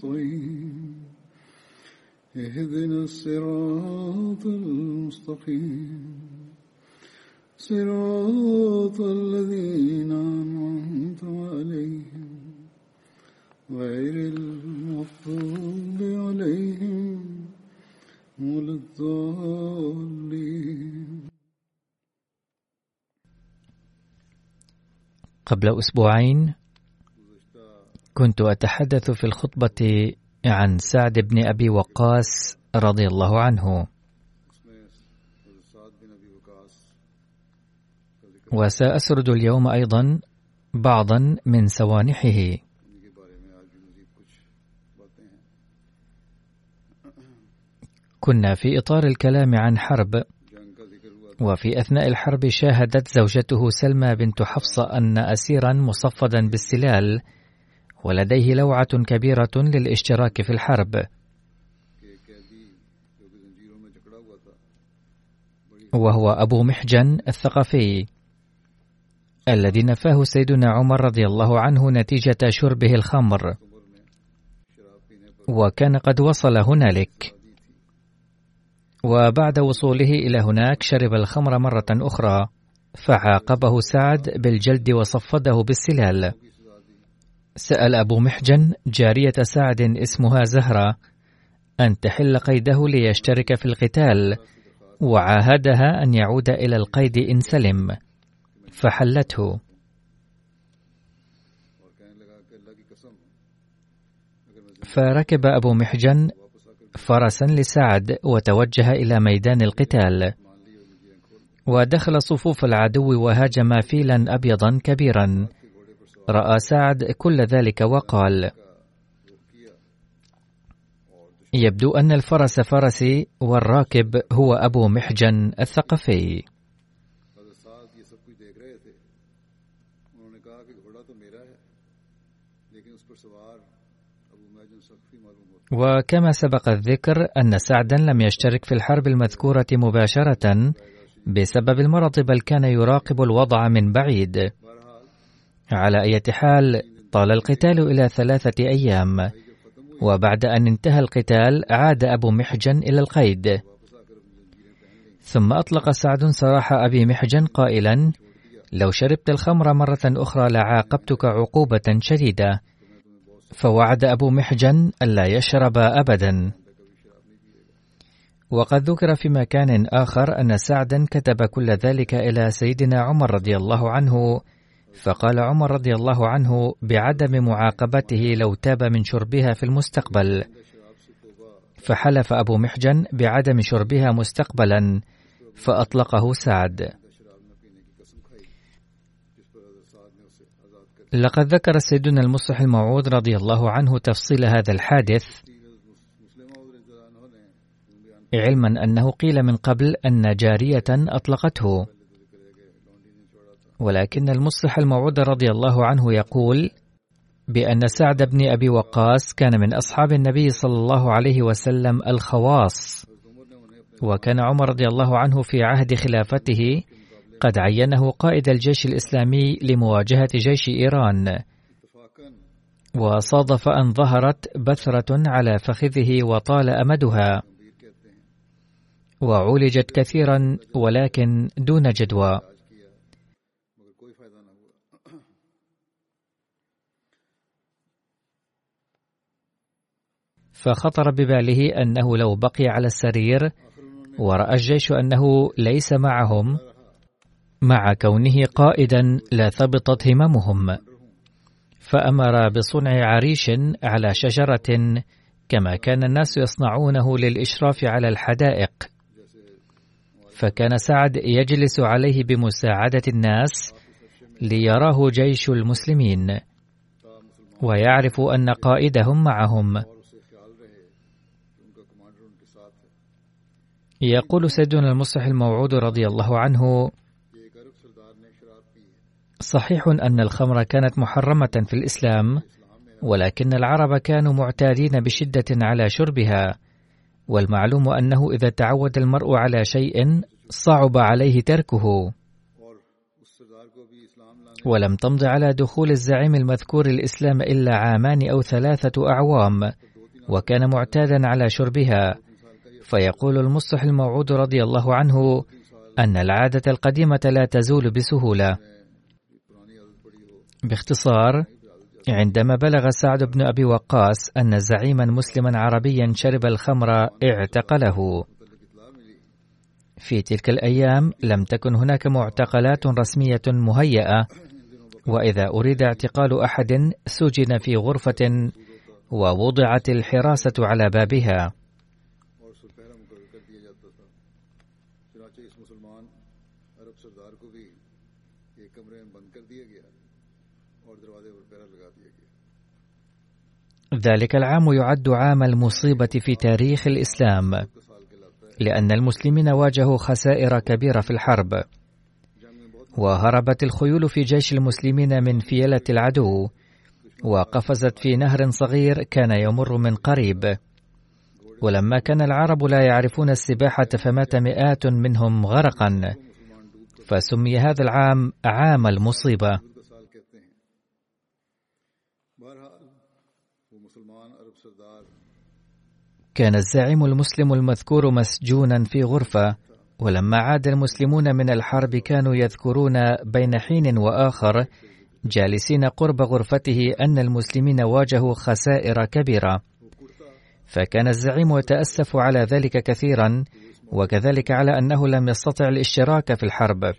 نستعين اهدنا الصراط المستقيم. صراط الذين أنعمت عليهم. غير المغضوب عليهم ولا الضالين. قبل أسبوعين كنت أتحدث في الخطبة عن سعد بن أبي وقاص رضي الله عنه. وسأسرد اليوم أيضا بعضا من سوانحه. كنا في إطار الكلام عن حرب وفي أثناء الحرب شاهدت زوجته سلمى بنت حفصة أن أسيرا مصفدا بالسلال ولديه لوعة كبيرة للاشتراك في الحرب. وهو أبو محجن الثقفي الذي نفاه سيدنا عمر رضي الله عنه نتيجة شربه الخمر. وكان قد وصل هنالك. وبعد وصوله إلى هناك شرب الخمر مرة أخرى فعاقبه سعد بالجلد وصفده بالسلال. سأل أبو محجن جارية سعد اسمها زهرة أن تحل قيده ليشترك في القتال وعاهدها أن يعود إلى القيد إن سلم فحلته. فركب أبو محجن فرسا لسعد وتوجه إلى ميدان القتال ودخل صفوف العدو وهاجم فيلا أبيضا كبيرا. رأى سعد كل ذلك وقال يبدو أن الفرس فرسي والراكب هو أبو محجن الثقفي. وكما سبق الذكر أن سعدا لم يشترك في الحرب المذكورة مباشرة بسبب المرض بل كان يراقب الوضع من بعيد. على أي حال طال القتال إلى ثلاثة أيام وبعد أن انتهى القتال عاد أبو محجن إلى القيد. ثم أطلق سعد سراح أبي محجن قائلا لو شربت الخمر مرة أخرى لعاقبتك عقوبة شديدة. فوعد أبو محجن ألا يشرب أبدا. وقد ذكر في مكان آخر أن سعدا كتب كل ذلك إلى سيدنا عمر رضي الله عنه فقال عمر رضي الله عنه بعدم معاقبته لو تاب من شربها في المستقبل. فحلف أبو محجن بعدم شربها مستقبلا فأطلقه سعد. لقد ذكر سيدنا المصلح الموعود رضي الله عنه تفصيل هذا الحادث علما أنه قيل من قبل أن جارية أطلقته. ولكن المصلح الموعود رضي الله عنه يقول بأن سعد بن أبي وقاص كان من أصحاب النبي صلى الله عليه وسلم الخواص وكان عمر رضي الله عنه في عهد خلافته قد عينه قائد الجيش الإسلامي لمواجهة جيش إيران. وصادف أن ظهرت بثرة على فخذه وطال أمدها. وعولجت كثيرا ولكن دون جدوى. فخطر بباله أنه لو بقي على السرير ورأى الجيش أنه ليس معهم مع كونه قائدا لثبطت هممهم. فأمر بصنع عريش على شجرة كما كان الناس يصنعونه للإشراف على الحدائق. فكان سعد يجلس عليه بمساعدة الناس ليراه جيش المسلمين ويعرف أن قائدهم معهم. يقول سيدنا المصلح الموعود رضي الله عنه صحيح أن الخمر كانت محرمة في الإسلام ولكن العرب كانوا معتادين بشدة على شربها والمعلوم أنه إذا تعود المرء على شيء صعب عليه تركه. ولم تمض على دخول الزعيم المذكور الإسلام إلا عامان أو ثلاثة أعوام وكان معتادا على شربها فيقول المصلح الموعود رضي الله عنه أن العادة القديمة لا تزول بسهولة. باختصار عندما بلغ سعد بن أبي وقاص أن زعيما مسلما عربيا شرب الخمر اعتقله. في تلك الأيام لم تكن هناك معتقلات رسمية مهيئة وإذا أريد اعتقال أحد سجن في غرفة ووضعت الحراسة على بابها. ذلك العام يعد عام المصيبة في تاريخ الإسلام لأن المسلمين واجهوا خسائر كبيرة في الحرب. وهربت الخيول في جيش المسلمين من فيلة العدو وقفزت في نهر صغير كان يمر من قريب. ولما كان العرب لا يعرفون السباحة فمات مئات منهم غرقا. فسمي هذا العام عام المصيبة. كان الزعيم المسلم المذكور مسجونا في غرفة ولما عاد المسلمون من الحرب كانوا يذكرون بين حين وآخر جالسين قرب غرفته أن المسلمين واجهوا خسائر كبيرة. فكان الزعيم يتأسف على ذلك كثيرا وكذلك على أنه لم يستطع الاشتراك في الحرب.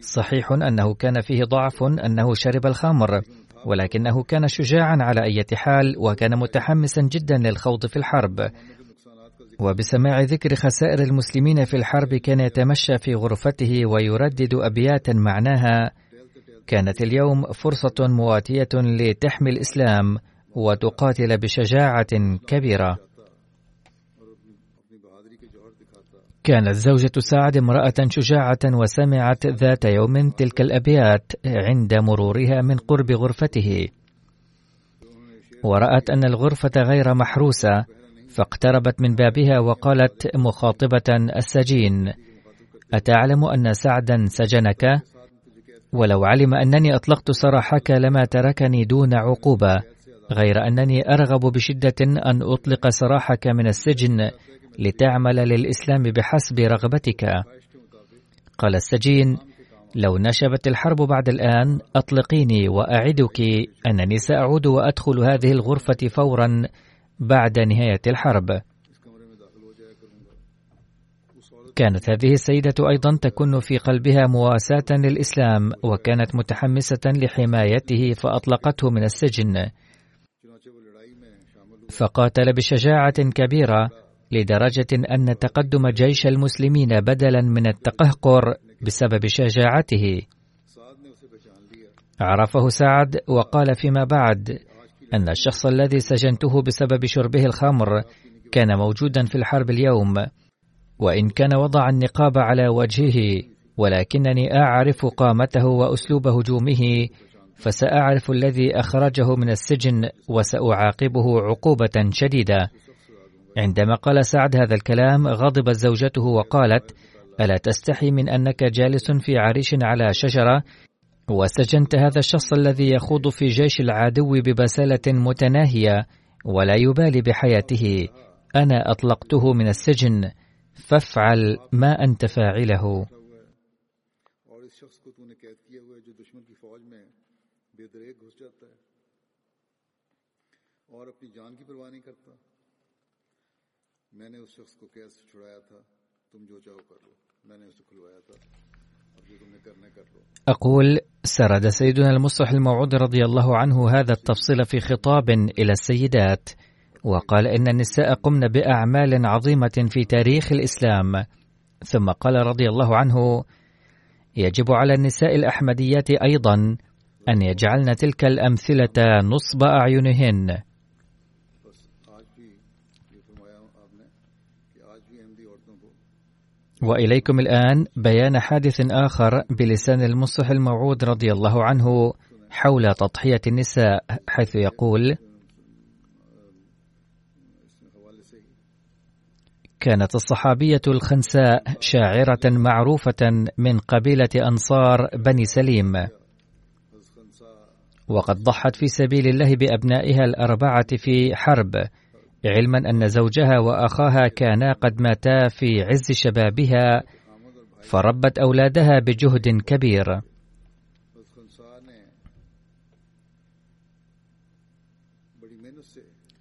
صحيح أنه كان فيه ضعف أنه شرب الخمر. ولكنه كان شجاعا على أي حال وكان متحمسا جدا للخوض في الحرب. وبسماع ذكر خسائر المسلمين في الحرب كان يتمشى في غرفته ويردد أبياتا معناها كانت اليوم فرصة مواتية لتحمي الإسلام وتقاتل بشجاعة كبيرة. كانت زوجة سعد امرأة شجاعة وسمعت ذات يوم تلك الأبيات عند مرورها من قرب غرفته ورأت أن الغرفة غير محروسة فاقتربت من بابها وقالت مخاطبة السجين أتعلم أن سعدا سجنك؟ ولو علم أنني أطلقت سراحك لما تركني دون عقوبة غير أنني أرغب بشدة أن أطلق سراحك من السجن لتعمل للإسلام بحسب رغبتك. قال السجين لو نشبت الحرب بعد الآن أطلقيني وأعدك أنني سأعود وأدخل هذه الغرفة فورا بعد نهاية الحرب. كانت هذه السيدة أيضا تكن في قلبها مواساة للإسلام وكانت متحمسة لحمايته فأطلقته من السجن. فقاتل بشجاعة كبيرة. لدرجة أن تقدم جيش المسلمين بدلا من التقهقر بسبب شجاعته. عرفه سعد وقال فيما بعد أن الشخص الذي سجنته بسبب شربه الخمر كان موجودا في الحرب اليوم وإن كان وضع النقاب على وجهه ولكنني أعرف قامته وأسلوب هجومه فسأعرف الذي أخرجه من السجن وسأعاقبه عقوبة شديدة. عندما قال سعد هذا الكلام غضبت زوجته وقالت ألا تستحي من أنك جالس في عريش على شجرة وسجنت هذا الشخص الذي يخوض في جيش العدو ببسالة متناهية ولا يبالي بحياته. أنا أطلقته من السجن فافعل ما أنت فاعله. اور اپنی جان کی پرواہ نہیں کرتا۔ मैंने उस शख्स को कैद से छुड़ाया था तुम जो चाहो कर लो मैंने उसे खुलवाया था अब जो तुमने करना है कर लो أقول سرد سيدنا المصلح الموعود رضي الله عنه هذا التفصيل في خطاب إلى السيدات وقال إن النساء قمن بأعمال عظيمة في تاريخ الإسلام ثم قال رضي الله عنه يجب على النساء الأحمديات أيضا أن يجعلن تلك الأمثلة نصب أعينهن وإليكم الآن بيان حادث آخر بلسان المصح الموعود رضي الله عنه حول تضحية النساء حيث يقول كانت الصحابية الخنساء شاعرة معروفة من قبيلة أنصار بني سليم. وقد ضحت في سبيل الله بأبنائها الأربعة في حرب. علما أن زوجها وأخاها كانا قد ماتا في عز شبابها فربت أولادها بجهد كبير.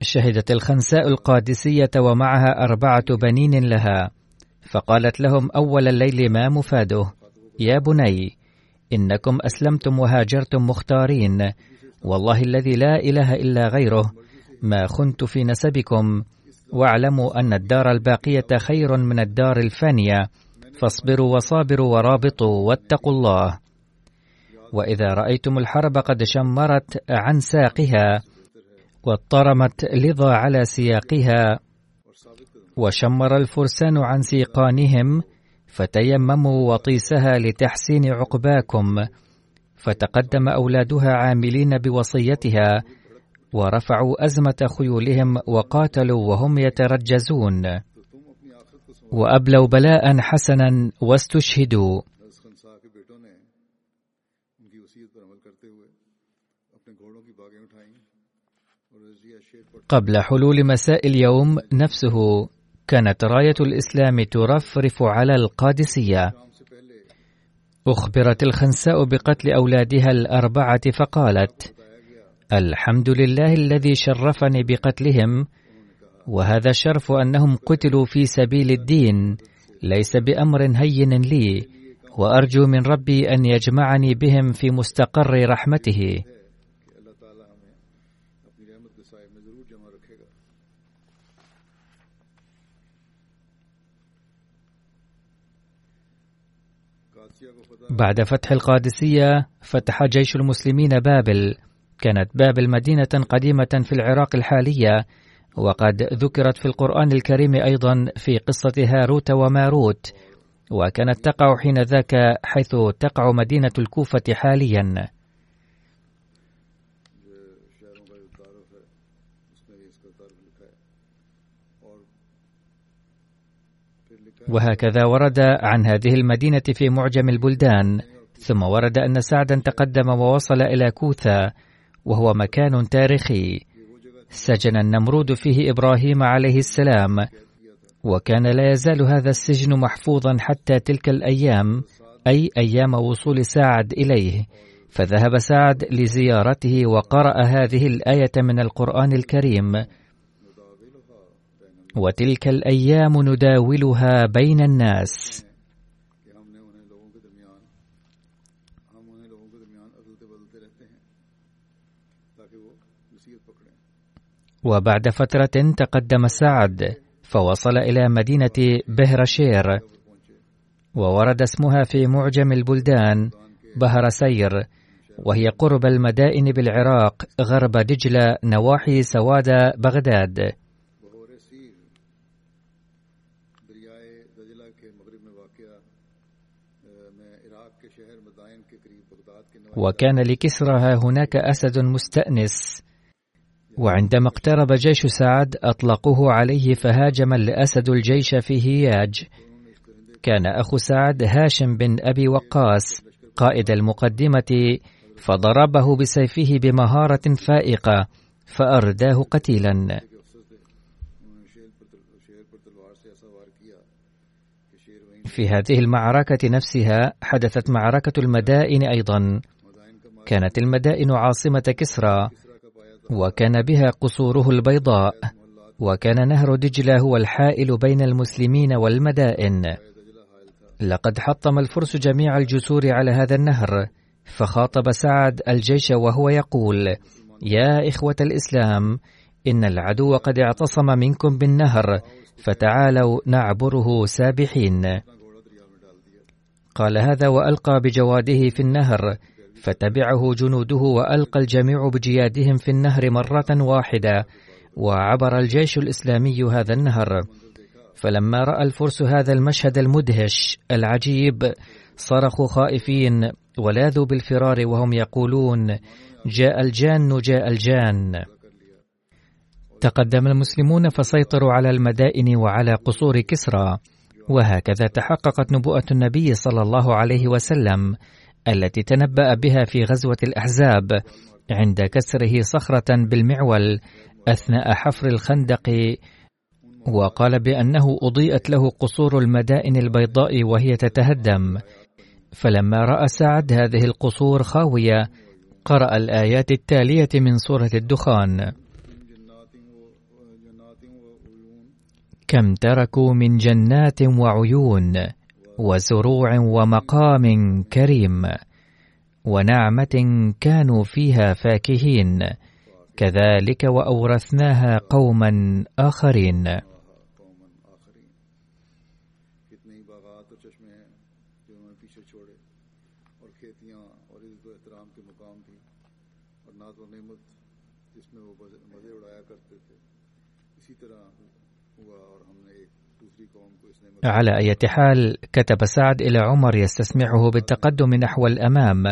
شهدت الخنساء القادسية ومعها أربعة بنين لها فقالت لهم أول الليل ما مفاده. يا بني إنكم أسلمتم وهاجرتم مختارين والله الذي لا إله إلا غيره. ما خنت في نسبكم. واعلموا أن الدار الباقية خير من الدار الفانية. فاصبروا وصابروا ورابطوا واتقوا الله. وإذا رأيتم الحرب قد شمرت عن ساقها واضطرمت لظى على سياقها وشمر الفرسان عن سيقانهم فتيمموا وطيسها لتحسين عقباكم. فتقدم أولادها عاملين بوصيتها ورفعوا أزمة خيولهم وقاتلوا وهم يترجزون. وأبلوا بلاء حسنا واستشهدوا. قبل حلول مساء اليوم نفسه كانت راية الإسلام ترفرف على القادسية. أخبرت الخنساء بقتل أولادها الأربعة فقالت الحمد لله الذي شرفني بقتلهم وهذا الشرف أنهم قتلوا في سبيل الدين ليس بأمر هين لي وأرجو من ربي أن يجمعني بهم في مستقر رحمته. بعد فتح القادسية فتح جيش المسلمين بابل كانت بابل مدينة قديمة في العراق الحالية وقد ذكرت في القرآن الكريم أيضا في قصة هاروت وماروت وكانت تقع حين ذاك حيث تقع مدينة الكوفة حاليا. وهكذا ورد عن هذه المدينة في معجم البلدان ثم ورد أن سعدا تقدم ووصل إلى كوثا وهو مكان تاريخي. سجن النمرود فيه إبراهيم عليه السلام. وكان لا يزال هذا السجن محفوظا حتى تلك الأيام أي أيام وصول سعد إليه. فذهب سعد لزيارته وقرأ هذه الآية من القرآن الكريم. وتلك الأيام نداولها بين الناس. وبعد فترة تقدم سعد فوصل إلى مدينة بهرشير وورد اسمها في معجم البلدان بهرسير وهي قرب المدائن بالعراق غرب دجلة نواحي سوادة بغداد. وكان لكسرى هناك أسد مستأنس. وعندما اقترب جيش سعد أطلقوه عليه فهاجم الأسد الجيش في هياج. كان أخو سعد هاشم بن أبي وقاص قائد المقدمة فضربه بسيفه بمهارة فائقة فأرداه قتيلا. في هذه المعركة نفسها حدثت معركة المدائن أيضا. كانت المدائن عاصمة كسرى وكان بها قصوره البيضاء وكان نهر دجلة هو الحائل بين المسلمين والمدائن. لقد حطم الفرس جميع الجسور على هذا النهر فخاطب سعد الجيش وهو يقول يا إخوة الإسلام إن العدو قد اعتصم منكم بالنهر فتعالوا نعبره سابحين. قال هذا وألقى بجواده في النهر فتبعه جنوده وألقى الجميع بجيادهم في النهر مرة واحدة وعبر الجيش الإسلامي هذا النهر. فلما رأى الفرس هذا المشهد المدهش العجيب صرخوا خائفين ولاذوا بالفرار وهم يقولون جاء الجان جاء الجان. تقدم المسلمون فسيطروا على المدائن وعلى قصور كسرى. وهكذا تحققت نبوءة النبي صلى الله عليه وسلم. التي تنبأ بها في غزوة الأحزاب عند كسره صخرة بالمعول أثناء حفر الخندق وقال بأنه أضيئت له قصور المدائن البيضاء وهي تتهدم. فلما رأى سعد هذه القصور خاوية قرأ الآيات التالية من سورة الدخان. كم تركوا من جنات وعيون وزروع ومقام كريم ونعمة كانوا فيها فاكهين كذلك وأورثناها قوما آخرين. على أي حال كتب سعد إلى عمر يستسمعه بالتقدم نحو الأمام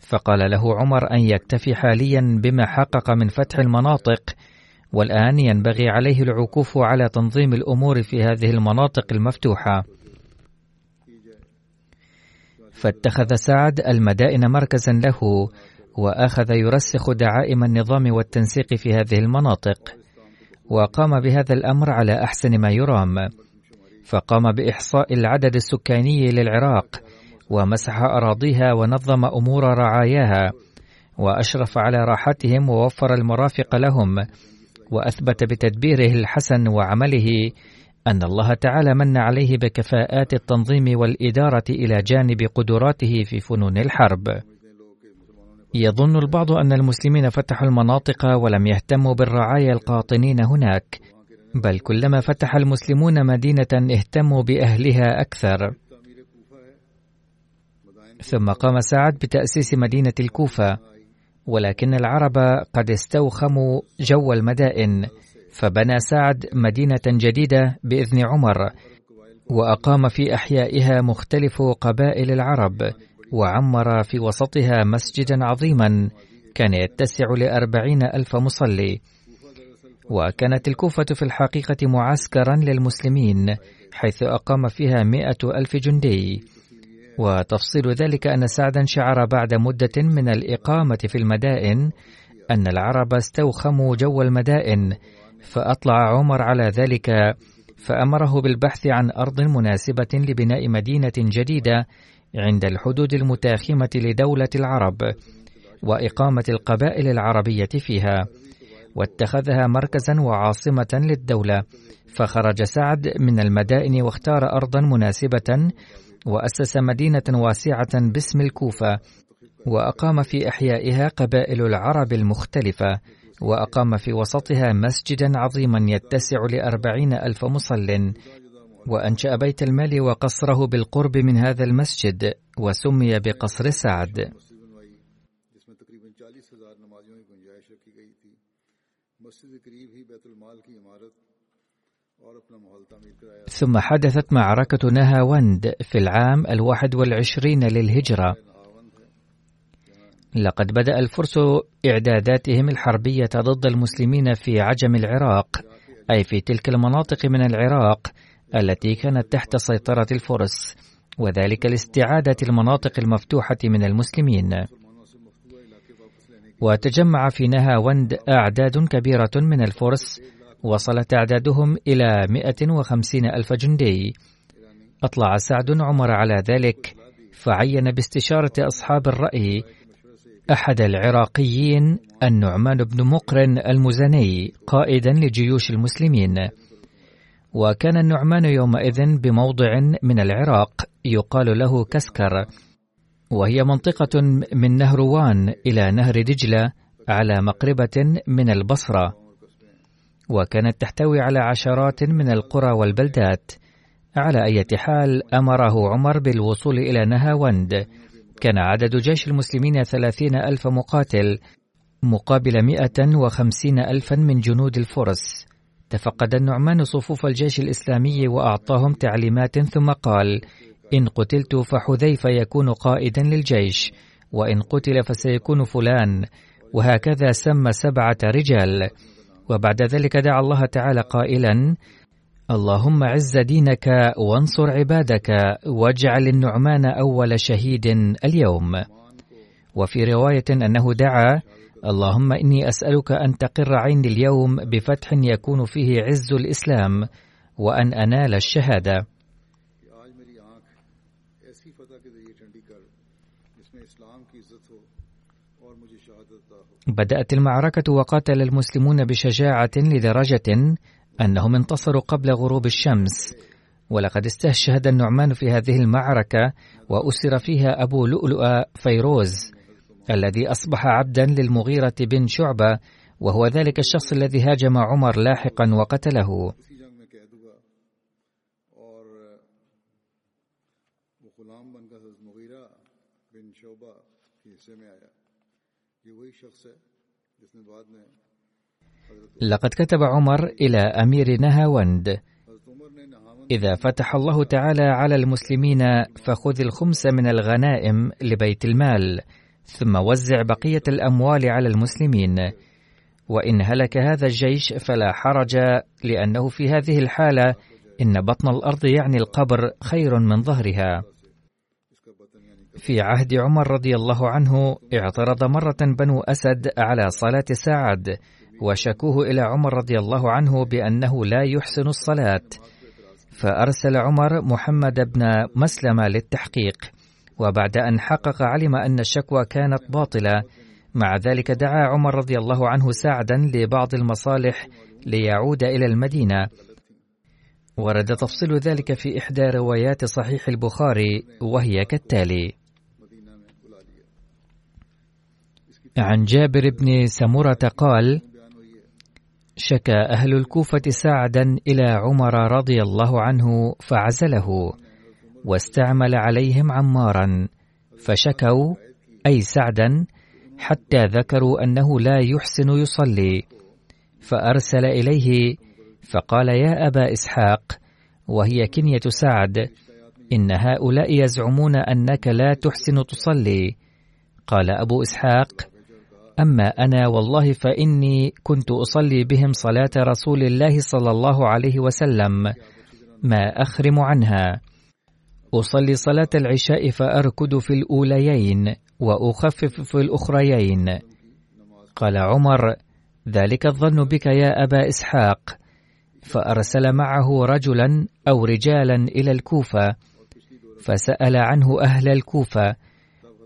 فقال له عمر أن يكتفي حاليا بما حقق من فتح المناطق والآن ينبغي عليه العكوف على تنظيم الأمور في هذه المناطق المفتوحة. فاتخذ سعد المدائن مركزا له وأخذ يرسخ دعائم النظام والتنسيق في هذه المناطق وقام بهذا الأمر على أحسن ما يرام. فقام بإحصاء العدد السكاني للعراق ومسح أراضيها ونظم أمور رعاياها وأشرف على راحتهم ووفر المرافق لهم وأثبت بتدبيره الحسن وعمله أن الله تعالى من عليه بكفاءات التنظيم والإدارة إلى جانب قدراته في فنون الحرب. يظن البعض أن المسلمين فتحوا المناطق ولم يهتموا بالرعايا القاطنين هناك، بل كلما فتح المسلمون مدينة اهتموا بأهلها أكثر. ثم قام سعد بتأسيس مدينة الكوفة، ولكن العرب قد استوخموا جو المدائن، فبنى سعد مدينة جديدة بإذن عمر، وأقام في أحيائها مختلف قبائل العرب، وعمر في وسطها مسجدا عظيما كان يتسع لأربعين ألف مصلي وكانت الكوفة في الحقيقة معسكرا للمسلمين حيث أقام فيها مئة ألف جندي. وتفصيل ذلك أن سعدا شعر بعد مدة من الإقامة في المدائن أن العرب استوخموا جو المدائن فأطلع عمر على ذلك فأمره بالبحث عن أرض مناسبة لبناء مدينة جديدة عند الحدود المتاخمة لدولة العرب وإقامة القبائل العربية فيها. واتخذها مركزا وعاصمة للدولة. فخرج سعد من المدائن واختار أرضا مناسبة وأسس مدينة واسعة باسم الكوفة وأقام في إحيائها قبائل العرب المختلفة وأقام في وسطها مسجدا عظيما يتسع لأربعين ألف مصل. وأنشأ بيت المال وقصره بالقرب من هذا المسجد وسمي بقصر سعد. ثم حدثت معركة نهاوند في العام الواحد والعشرين للهجرة. لقد بدأ الفرس إعداداتهم الحربية ضد المسلمين في عجم العراق أي في تلك المناطق من العراق التي كانت تحت سيطرة الفرس وذلك لاستعادة المناطق المفتوحة من المسلمين. وتجمع في نهاوند أعداد كبيرة من الفرس وصلت أعدادهم إلى 150 ألف جندي. أطلع سعد عمر على ذلك فعين باستشارة أصحاب الرأي أحد العراقيين النعمان بن مقرن المزني قائدا لجيوش المسلمين. وكان النعمان يومئذ بموضع من العراق يقال له كسكر وهي منطقة من نهروان إلى نهر دجلة على مقربة من البصرة. وكانت تحتوي على عشرات من القرى والبلدات. على أي حال أمره عمر بالوصول إلى نهاوند. كان عدد جيش المسلمين ثلاثين ألف مقاتل مقابل مئة وخمسين ألفا من جنود الفرس. تفقد النعمان صفوف الجيش الإسلامي وأعطاهم تعليمات ثم قال إن قتلت فحذيفة يكون قائدا للجيش وإن قتل فسيكون فلان. وهكذا سمى سبعة رجال. وبعد ذلك دعا الله تعالى قائلا اللهم عز دينك وانصر عبادك واجعل النعمان أول شهيد اليوم. وفي رواية أنه دعا اللهم إني أسألك أن تقر عيني اليوم بفتح يكون فيه عز الإسلام وأن أنال الشهادة. بدأت المعركة وقاتل المسلمون بشجاعة لدرجة أنهم انتصروا قبل غروب الشمس. ولقد استشهد النعمان في هذه المعركة وأسر فيها أبو لؤلؤ فيروز الذي أصبح عبدا للمغيرة بن شعبة وهو ذلك الشخص الذي هاجم عمر لاحقا وقتله. لقد كتب عمر إلى أمير نهاوند. إذا فتح الله تعالى على المسلمين فخذ الخمس من الغنائم لبيت المال ثم وزع بقية الأموال على المسلمين. وإن هلك هذا الجيش فلا حرج لأنه في هذه الحالة إن بطن الأرض يعني القبر خير من ظهرها. في عهد عمر رضي الله عنه اعترض مرة بنو أسد على صلاة سعد وشكوه إلى عمر رضي الله عنه بأنه لا يحسن الصلاة. فأرسل عمر محمد بن مسلمة للتحقيق وبعد أن حقق علم أن الشكوى كانت باطلة. مع ذلك دعا عمر رضي الله عنه ساعدا لبعض المصالح ليعود إلى المدينة. ورد تفصيل ذلك في إحدى روايات صحيح البخاري وهي كالتالي عن جابر بن سمرة قال شكى أهل الكوفة سعدا إلى عمر رضي الله عنه فعزله واستعمل عليهم عمارا فشكوا أي سعدا حتى ذكروا أنه لا يحسن يصلي فأرسل إليه فقال يا أبا إسحاق وهي كنية سعد إن هؤلاء يزعمون أنك لا تحسن تصلي. قال أبو إسحاق أما أنا والله فإني كنت أصلي بهم صلاة رسول الله صلى الله عليه وسلم. ما أخرم عنها. أصلي صلاة العشاء فأركض في الأوليين وأخفف في الأخريين. قال عمر ذلك الظن بك يا أبا إسحاق. فأرسل معه رجلا أو رجالا إلى الكوفة فسأل عنه أهل الكوفة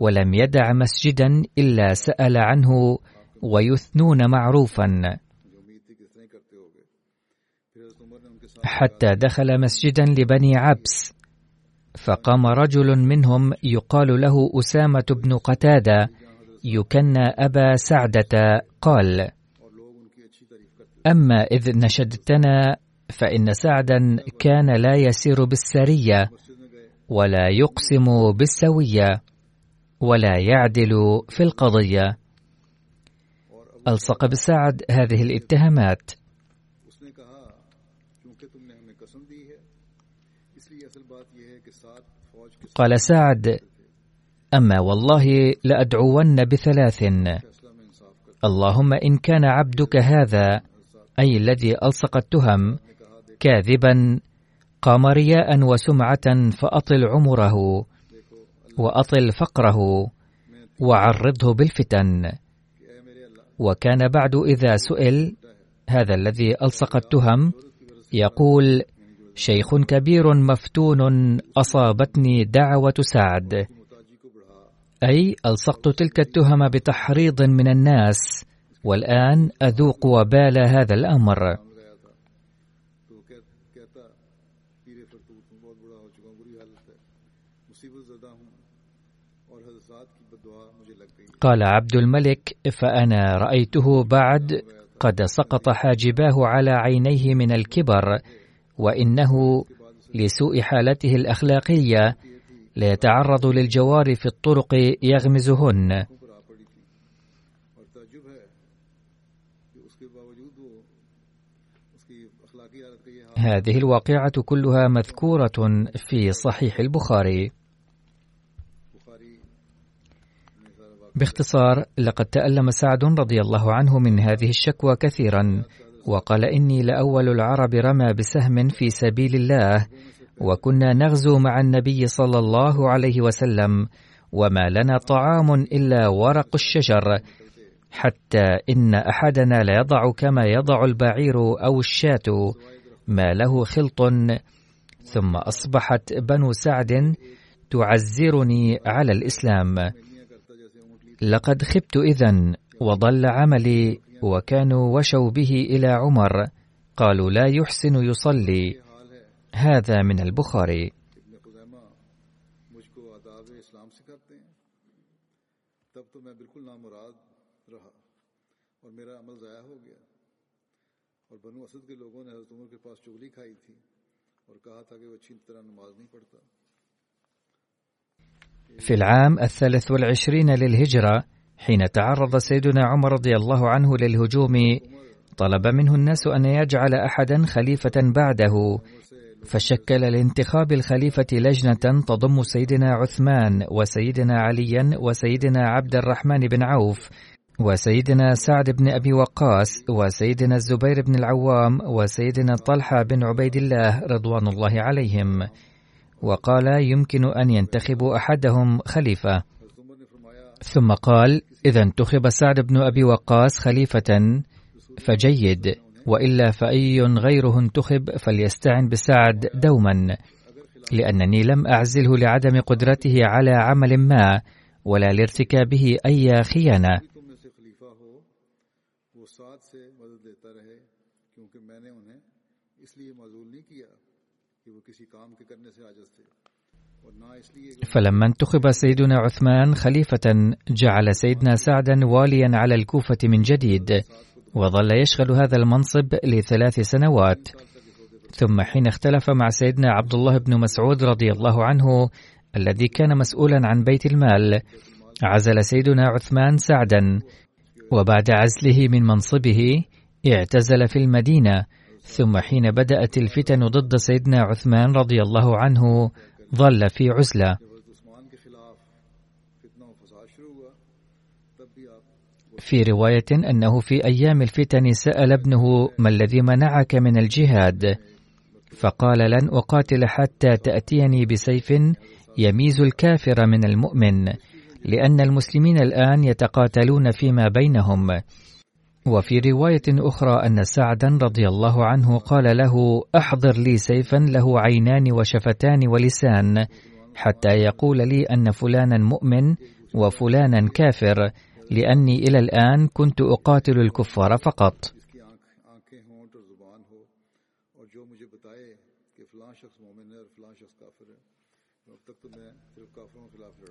ولم يدع مسجدا إلا سأل عنه ويثنون معروفا. حتى دخل مسجدا لبني عبس فقام رجل منهم يقال له أسامة بن قتادة يكنى أبا سعدة قال أما إذ نشدتنا فإن سعدا كان لا يسير بالسرية ولا يقسم بالسوية. ولا يعدل في القضية. ألصق بسعد هذه الاتهامات. قال سعد أما والله لأدعون بثلاث. اللهم إن كان عبدك هذا أي الذي ألصق التهم كاذبا قام رياء وسمعة فأطل عمره. وأطل فقره وعرضه بالفتن. وكان بعد إذا سئل هذا الذي ألصق التهم يقول شيخ كبير مفتون أصابتني دعوة سعد. أي ألصقت تلك التهم بتحريض من الناس. والآن أذوق وبال هذا الأمر. قال عبد الملك فأنا رأيته بعد قد سقط حاجباه على عينيه من الكبر وإنه لسوء حالته الأخلاقية ليتعرض للجوار في الطرق يغمزهن. هذه الواقعة كلها مذكورة في صحيح البخاري. باختصار لقد تألم سعد رضي الله عنه من هذه الشكوى كثيرا وقال إني لأول العرب رمى بسهم في سبيل الله وكنا نغزو مع النبي صلى الله عليه وسلم وما لنا طعام إلا ورق الشجر حتى إن أحدنا ليضع كما يضع البعير أو الشاة ما له خلط. ثم أصبحت بنو سعد تعزرني على الإسلام. لقد خبت إذا وضل عملي وكانوا وشوا به إلى عمر قالوا لا يحسن يصلي هذا من البخاري. بنو اسد کے لوگوں نے حضرت عمر کے پاس چغلی کھائی تھی اور کہا تھا کہ وہ اچھی طرح نماز نہیں پڑھتا۔ في العام الثالث والعشرين للهجرة حين تعرض سيدنا عمر رضي الله عنه للهجوم طلب منه الناس أن يجعل أحدا خليفة بعده فشكل لانتخاب الخليفة لجنة تضم سيدنا عثمان وسيدنا عليا وسيدنا عبد الرحمن بن عوف وسيدنا سعد بن أبي وقاص وسيدنا الزبير بن العوام وسيدنا طلحة بن عبيد الله رضوان الله عليهم. وقال يمكن أن ينتخبوا أحدهم خليفة. ثم قال إذا انتخب سعد بن أبي وقاص خليفة فجيد. وإلا فأي غيره انتخب فليستعن بسعد دوما لأنني لم أعزله لعدم قدرته على عمل ما ولا لارتكابه أي خيانة. فلما انتخب سيدنا عثمان خليفة جعل سيدنا سعدا واليا على الكوفة من جديد وظل يشغل هذا المنصب لثلاث سنوات. ثم حين اختلف مع سيدنا عبد الله بن مسعود رضي الله عنه الذي كان مسؤولا عن بيت المال عزل سيدنا عثمان سعدا. وبعد عزله من منصبه اعتزل في المدينة ثم حين بدأت الفتن ضد سيدنا عثمان رضي الله عنه ظل في عزلة. في رواية أنه في أيام الفتن سأل ابنه ما الذي منعك من الجهاد؟ فقال لن أقاتل حتى تأتيني بسيف يميز الكافر من المؤمن لأن المسلمين الآن يتقاتلون فيما بينهم. وفي رواية أخرى أن سعدا رضي الله عنه قال له أحضر لي سيفا له عينان وشفتان ولسان حتى يقول لي أن فلانا مؤمن وفلانا كافر لأني إلى الآن كنت أقاتل الكفار فقط.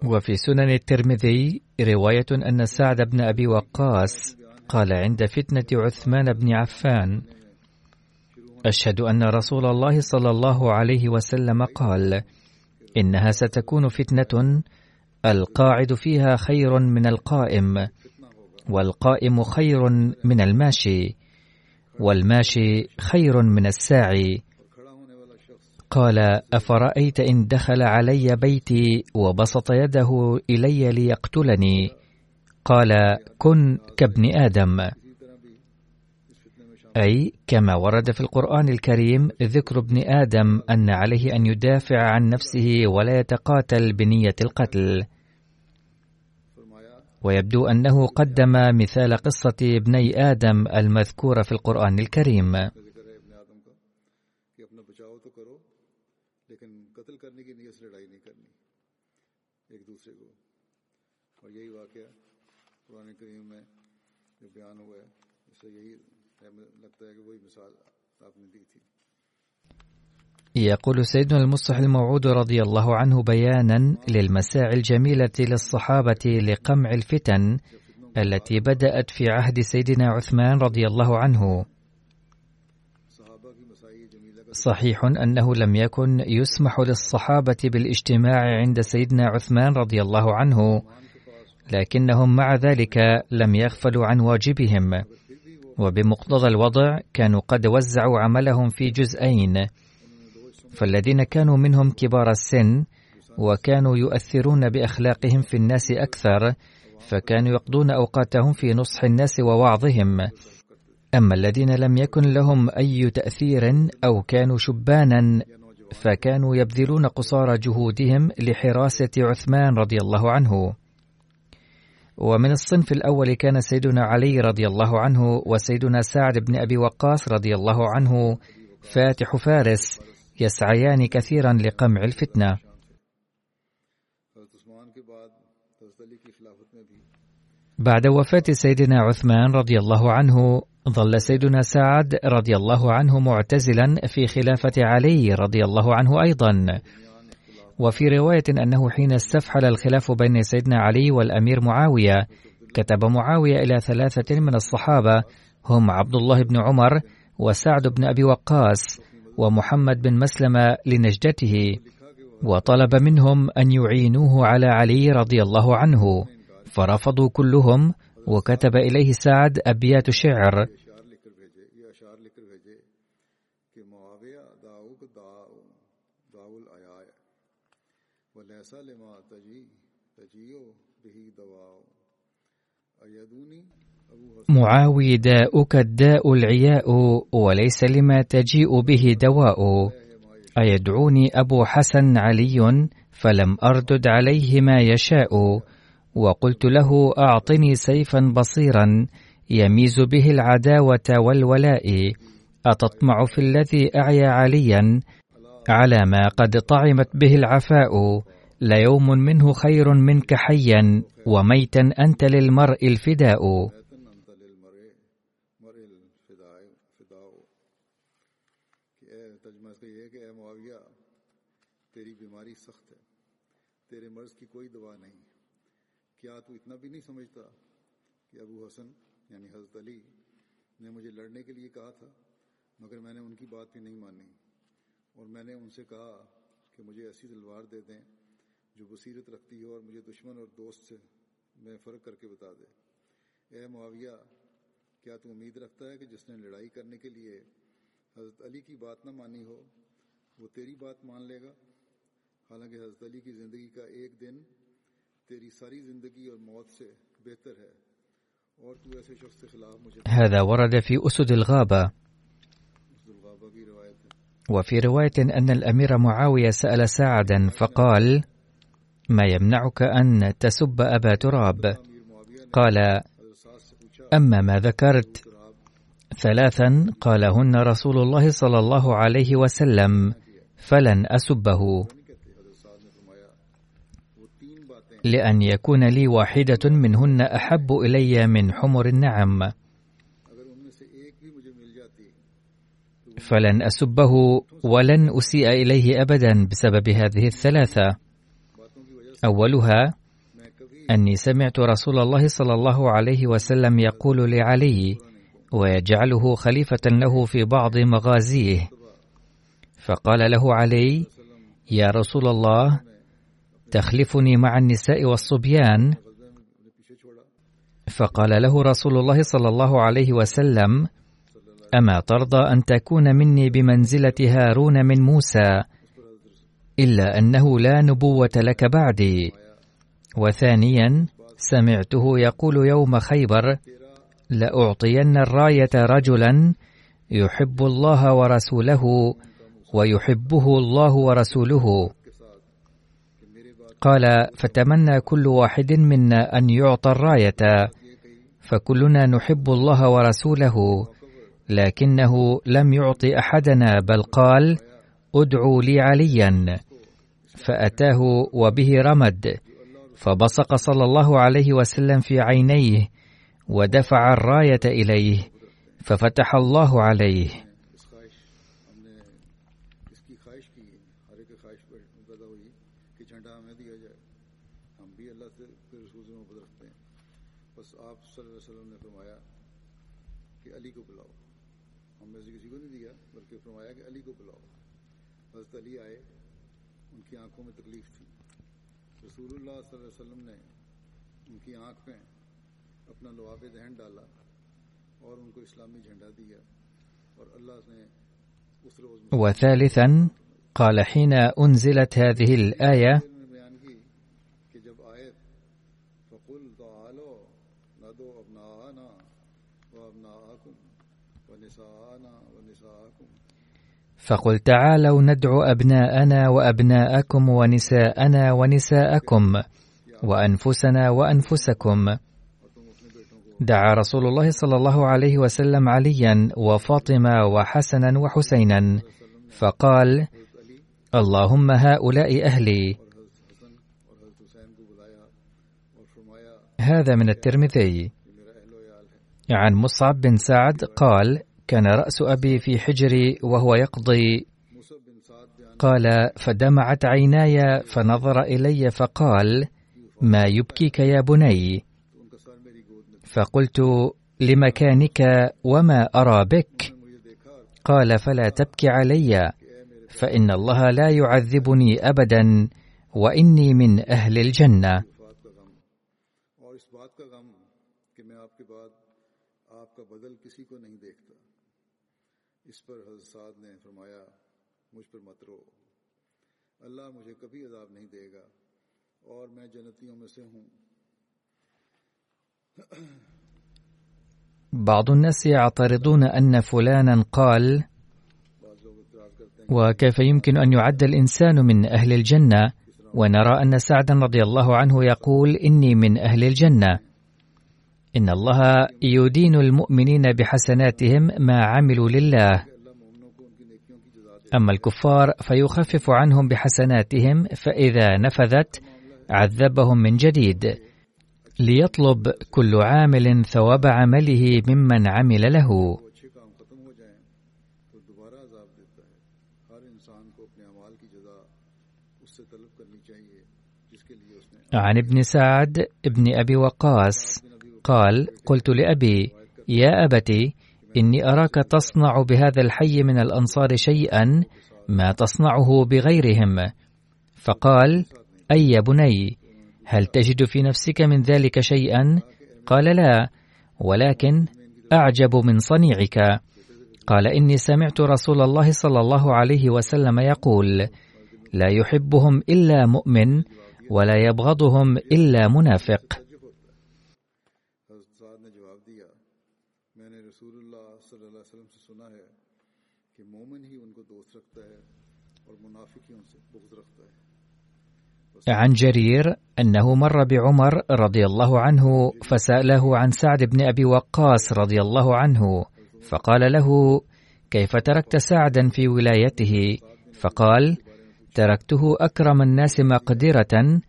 وفي سنن الترمذي رواية أن سعد بن أبي وقاص قال عند فتنة عثمان بن عفان: أشهد أن رسول الله صلى الله عليه وسلم قال: إنها ستكون فتنة القاعد فيها خير من القائم، والقائم خير من الماشي، والماشي خير من الساعي. قال: أفرأيت إن دخل علي بيتي وبسط يده إلي ليقتلني؟ قال كن كابن آدم. أي كما ورد في القرآن الكريم ذكر ابن آدم أن عليه أن يدافع عن نفسه ولا يتقاتل بنية القتل. ويبدو أنه قدم مثال قصة ابني آدم المذكورة في القرآن الكريم. ایک دوسرے کو۔ اور یہی واقعہ يقول سيدنا المصلح الموعود رضي الله عنه بيانا للمساعي الجميلة للصحابة لقمع الفتن التي بدأت في عهد سيدنا عثمان رضي الله عنه. صحيح أنه لم يكن يسمح للصحابة بالإجتماع عند سيدنا عثمان رضي الله عنه. لكنهم مع ذلك لم يغفلوا عن واجبهم. وبمقتضى الوضع كانوا قد وزعوا عملهم في جزئين. فالذين كانوا منهم كبار السن وكانوا يؤثرون بأخلاقهم في الناس أكثر فكانوا يقضون أوقاتهم في نصح الناس ووعظهم. أما الذين لم يكن لهم أي تأثير أو كانوا شبانا فكانوا يبذلون قصارى جهودهم لحراسة عثمان رضي الله عنه. ومن الصنف الأول كان سيدنا علي رضي الله عنه وسيدنا سعد بن أبي وقاص رضي الله عنه فاتح فارس يسعيان كثيرا لقمع الفتنة. بعد وفاة سيدنا عثمان رضي الله عنه ظل سيدنا سعد رضي الله عنه معتزلا في خلافة علي رضي الله عنه أيضا. وفي رواية أنه حين استفحل الخلاف بين سيدنا علي والأمير معاوية كتب معاوية إلى ثلاثة من الصحابة هم عبد الله بن عمر وسعد بن أبي وقاص ومحمد بن مسلمة لنجدته وطلب منهم أن يعينوه على علي رضي الله عنه فرفضوا كلهم وكتب إليه سعد أبيات شعر. معاوي داؤك الداء العياء وليس لما تجيء به دواء. أيدعوني أبو حسن علي فلم أردد عليه ما يشاء. وقلت له أعطني سيفا بصيرا يميز به العداوة والولاء. أتطمع في الذي أعيا عليا على ما قد طعمت به العفاء. ليوم منه خير منك حيا وميتا أنت للمرء الفداء مگر میں نے ان کی بات بھی نہیں مانی اور میں نے ان سے کہا کہ مجھے ایسی تلوار دے دیں جو بصیرت رکھتی ہو اور مجھے دشمن اور دوست سے میں فرق کر کے بتا دے اے معاویہ کیا تو امید رکھتا ہے کہ جس نے لڑائی کرنے کے لیے حضرت علی کی بات نہ مانی ہو وہ تیری بات مان لے گا حالانکہ حضرت علی کی زندگی کا ایک دن تیری ساری زندگی اور موت سے بہتر ہے اور تو ایسے شخص کے خلاف مجھے هذا ورد في أسد الغابة. وفي رواية أن الأمير معاوية سأل سعدا فقال ما يمنعك أن تسب أبا تراب. قال أما ما ذكرت. ثلاثا قالهن رسول الله صلى الله عليه وسلم فلن أسبه. لأن يكون لي واحدة منهن أحب إلي من حمر النعم. فلن أسبه ولن أسيء إليه أبدا بسبب هذه الثلاثة. أولها أني سمعت رسول الله صلى الله عليه وسلم يقول لعلي ويجعله خليفة له في بعض مغازيه. فقال له علي يا رسول الله تخلفني مع النساء والصبيان؟ فقال له رسول الله صلى الله عليه وسلم أما ترضى أن تكون مني بمنزلة هارون من موسى؟ إلا أنه لا نبوة لك بعدي. وثانيا سمعته يقول يوم خيبر لأعطين الراية رجلا يحب الله ورسوله ويحبه الله ورسوله. قال فتمنى كل واحد منا أن يعطى الراية فكلنا نحب الله ورسوله لكنه لم يعط أحدنا بل قال ادعوا لي عليا فأتاه وبه رمد فبصق صلى الله عليه وسلم في عينيه ودفع الراية إليه ففتح الله عليه. وثالثا قال حين أنزلت هذه الآية فقل تعالوا ندعو أبناءنا وأبناءكم ونساءنا ونساءكم وأنفسنا وأنفسكم دعا رسول الله صلى الله عليه وسلم عليا وفاطمة وحسنا وحسينا فقال اللهم هؤلاء أهلي. هذا من الترمذي. عن مصعب بن سعد قال كان رأس أبي في حجري وهو يقضي. قال فدمعت عيناي فنظر إلي فقال ما يبكيك يا بني؟ فقلت لمكانك وما أرى بك؟ قال فلا تبك علي فإن الله لا يعذبني أبدا وإني من أهل الجنة. اللہ مجھے کبھی عذاب نہیں دے گا اور میں جنتیوں میں سے ہوں۔ بعض الناس يعترضون أن فلانا قال وكيف يمكن أن يعد الإنسان من أهل الجنة؟ ونرى أن سعدا رضي الله عنه يقول إني من أهل الجنة. إن الله يدين المؤمنين بحسناتهم ما عملوا لله. أما الكفار فيخفف عنهم بحسناتهم فإذا نفذت عذبهم من جديد. ليطلب كل عامل ثواب عمله ممن عمل له. عن ابن سعد ابن أبي وقاص قال قلت لأبي يا أبتي إني أراك تصنع بهذا الحي من الأنصار شيئا ما تصنعه بغيرهم. فقال أي يا بني هل تجد في نفسك من ذلك شيئا؟ قال لا ولكن أعجب من صنيعك. قال إني سمعت رسول الله صلى الله عليه وسلم يقول لا يحبهم إلا مؤمن ولا يبغضهم إلا منافق. عن جرير أنه مر بعمر رضي الله عنه فسأله عن سعد بن أبي وقاص رضي الله عنه فقال له كيف تركت سعدا في ولايته؟ فقال تركته أكرم الناس مقدرة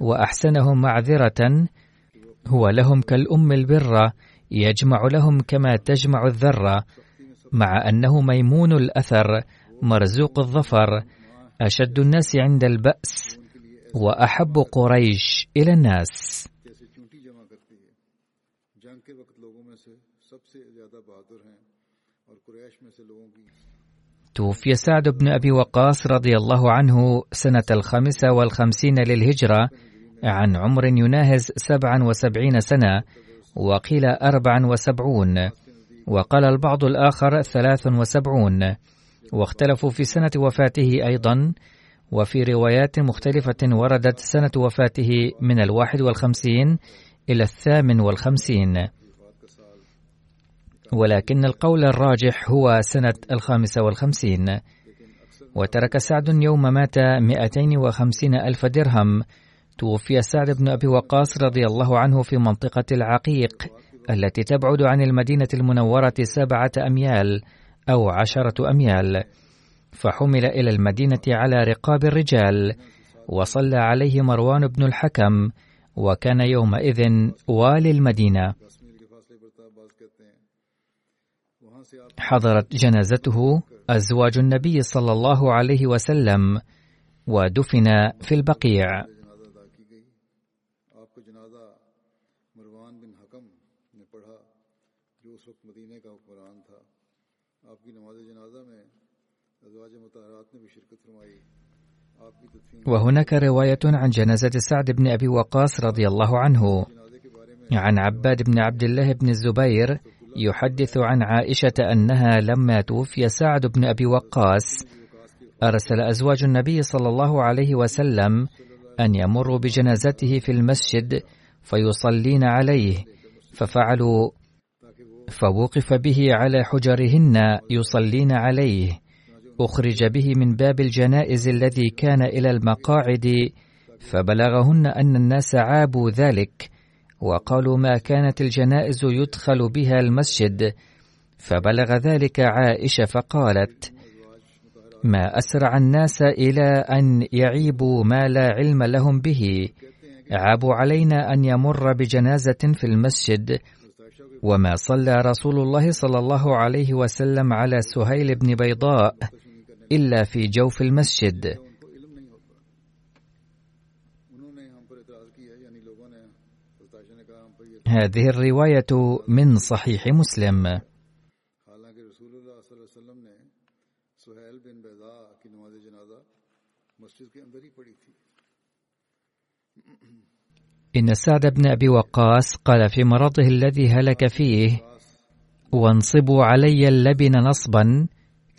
وأحسنهم معذرة هو لهم كالأم البره يجمع لهم كما تجمع الذره مع أنه ميمون الأثر مرزوق الظفر أشد الناس عند البأس وأحب قريش إلى الناس. توفي سعد بن أبي وقاص رضي الله عنه سنة الخامسة والخمسين للهجرة عن عمر يناهز سبعا وسبعين سنة وقيل أربعا وسبعون وقال البعض الآخر ثلاث وسبعون واختلفوا في سنة وفاته أيضا وفي روايات مختلفة وردت سنة وفاته من الواحد والخمسين إلى الثامن والخمسين. ولكن القول الراجح هو سنة الخامسة والخمسين. وترك سعد يوم مات مئتين وخمسين ألف درهم. توفي سعد بن أبي وقاص رضي الله عنه في منطقة العقيق التي تبعد عن المدينة المنورة سبعة أميال أو عشرة أميال. فحمل إلى المدينة على رقاب الرجال وصلى عليه مروان بن الحكم وكان يومئذ والي المدينة. حضرت جنازته أزواج النبي صلى الله عليه وسلم ودفن في البقيع. وهناك رواية عن جنازة سعد بن أبي وقاص رضي الله عنه. عن عباد بن عبد الله بن الزبير يحدث عن عائشة أنها لما توفي سعد بن أبي وقاص أرسل أزواج النبي صلى الله عليه وسلم أن يمروا بجنازته في المسجد فيصلين عليه ففعلوا فوقف به على حجرهن يصلين عليه. أخرج به من باب الجنائز الذي كان إلى المقاعد فبلغهن أن الناس عابوا ذلك وقالوا ما كانت الجنائز يدخل بها المسجد فبلغ ذلك عائشة فقالت ما أسرع الناس إلى أن يعيبوا ما لا علم لهم به عابوا علينا أن يمر بجنازة في المسجد وما صلى رسول الله صلى الله عليه وسلم على سهيل بن بيضاء إلا في جوف المسجد. هذه الرواية من صحيح مسلم. إن سعد بن أبي وقاص قال في مرضه الذي هلك فيه وانصبوا علي اللبن نصبا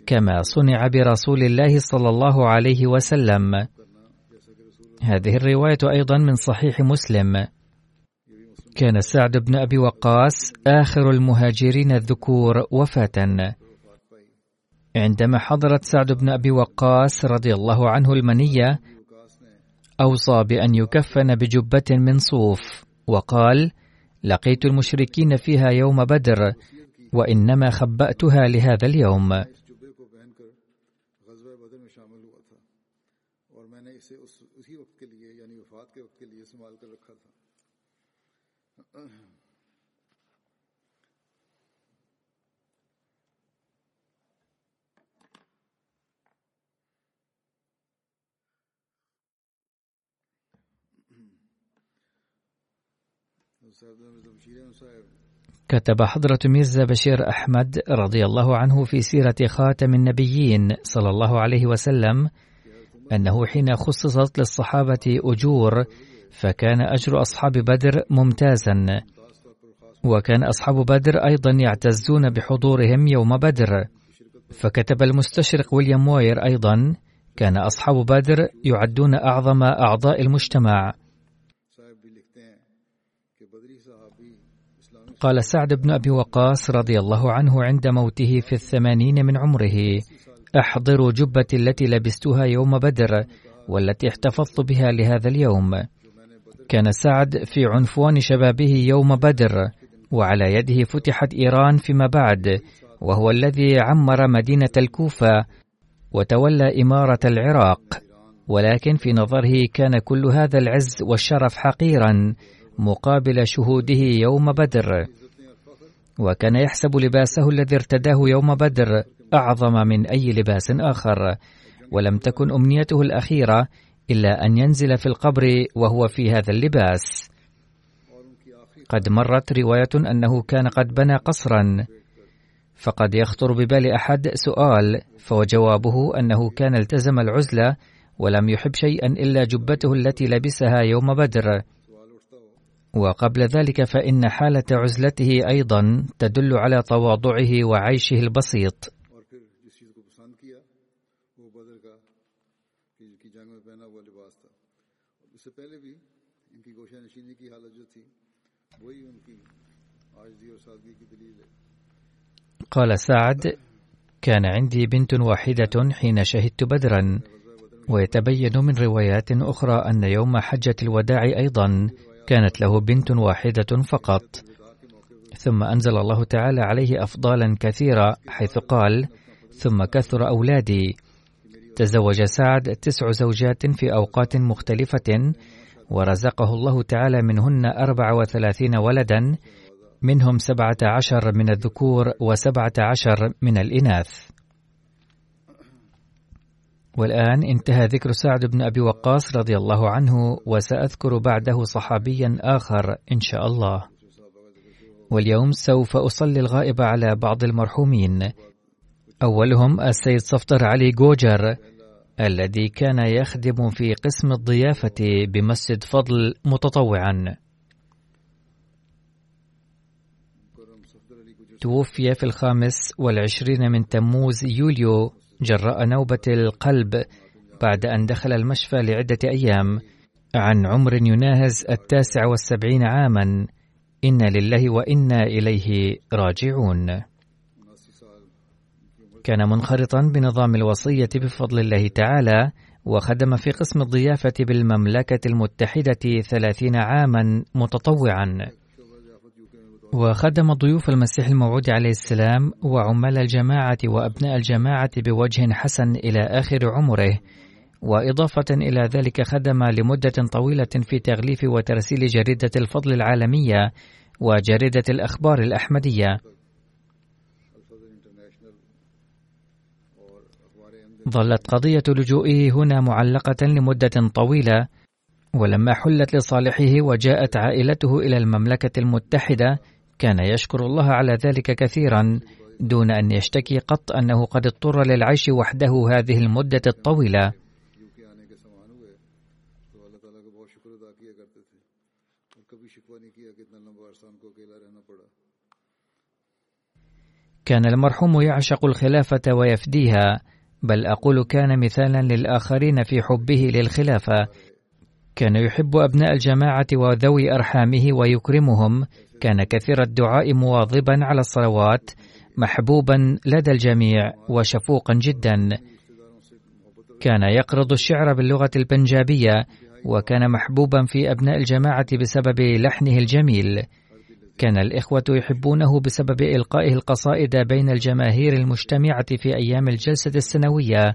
كما صنع برسول الله صلى الله عليه وسلم. هذه الرواية أيضا من صحيح مسلم. كان سعد بن أبي وقاص آخر المهاجرين الذكور وفاة. عندما حضرت سعد بن أبي وقاص رضي الله عنه المنية أوصى بأن يكفن بجبة من صوف وقال لقيت المشركين فيها يوم بدر وإنما خبأتها لهذا اليوم. كتب حضرة ميرزا بشير أحمد رضي الله عنه في سيرة خاتم النبيين صلى الله عليه وسلم أنه حين خصصت للصحابة أجور فكان أجر أصحاب بدر ممتازا. وكان أصحاب بدر أيضا يعتزون بحضورهم يوم بدر. فكتب المستشرق ويليام موير أيضا كان أصحاب بدر يعدون أعظم أعضاء المجتمع. قال سعد بن أبي وقاص رضي الله عنه عند موته في الثمانين من عمره أحضروا جبتي التي لبستها يوم بدر والتي احتفظت بها لهذا اليوم. كان سعد في عنفوان شبابه يوم بدر وعلى يده فتحت إيران فيما بعد وهو الذي عمر مدينة الكوفة وتولى إمارة العراق. ولكن في نظره كان كل هذا العز والشرف حقيرا مقابل شهوده يوم بدر. وكان يحسب لباسه الذي ارتداه يوم بدر أعظم من أي لباس آخر. ولم تكن أمنيته الأخيرة إلا أن ينزل في القبر وهو في هذا اللباس. قد مرت رواية أنه كان قد بنى قصرا. فقد يخطر ببال أحد سؤال فوجوابه أنه كان التزم العزلة ولم يحب شيئا إلا جبته التي لبسها يوم بدر. وقبل ذلك فإن حالة عزلته أيضا تدل على تواضعه وعيشه البسيط. قال سعد كان عندي بنت واحدة حين شهدت بدرا ويتبين من روايات أخرى أن يوم حجة الوداع أيضا كانت له بنت واحدة فقط. ثم أنزل الله تعالى عليه أفضالا كثيرة حيث قال ثم كثر أولادي. تزوج سعد تسع زوجات في أوقات مختلفة ورزقه الله تعالى منهن أربع وثلاثين ولدا منهم سبعة عشر من الذكور وسبعة عشر من الإناث. والآن انتهى ذكر سعد بن أبي وقاص رضي الله عنه وسأذكر بعده صحابيا آخر إن شاء الله. واليوم سوف أصلي الغائب على بعض المرحومين. أولهم السيد صفدر علي جوجر الذي كان يخدم في قسم الضيافة بمسجد فضل متطوعا. توفي في الخامس والعشرين من تموز يوليو جراء نوبة القلب بعد أن دخل المشفى لعدة أيام عن عمر يناهز التاسع والسبعين عاما. إنا لله وإنا إليه راجعون. كان منخرطا بنظام الوصية بفضل الله تعالى وخدم في قسم الضيافة بالمملكة المتحدة ثلاثين عاما متطوعا. وخدم ضيوف المسيح الموعود عليه السلام وعمال الجماعة وأبناء الجماعة بوجه حسن إلى آخر عمره. وإضافة إلى ذلك خدم لمدة طويلة في تغليف وترسيل جريدة الفضل العالمية وجريدة الأخبار الأحمدية. ظلت قضية لجوئه هنا معلقة لمدة طويلة ولما حلت لصالحه وجاءت عائلته إلى المملكة المتحدة كان يشكر الله على ذلك كثيرا دون أن يشتكي قط أنه قد اضطر للعيش وحده هذه المدة الطويلة. كان المرحوم يعشق الخلافة ويفديها بل أقول كان مثالا للآخرين في حبه للخلافة. كان يحب أبناء الجماعة وذوي أرحامه ويكرمهم كان كثير الدعاء مواظبا على الصلوات محبوبا لدى الجميع وشفوقا جدا. كان يقرض الشعر باللغة البنجابية وكان محبوبا في أبناء الجماعة بسبب لحنه الجميل. كان الإخوة يحبونه بسبب إلقائه القصائد بين الجماهير المجتمعة في أيام الجلسة السنوية.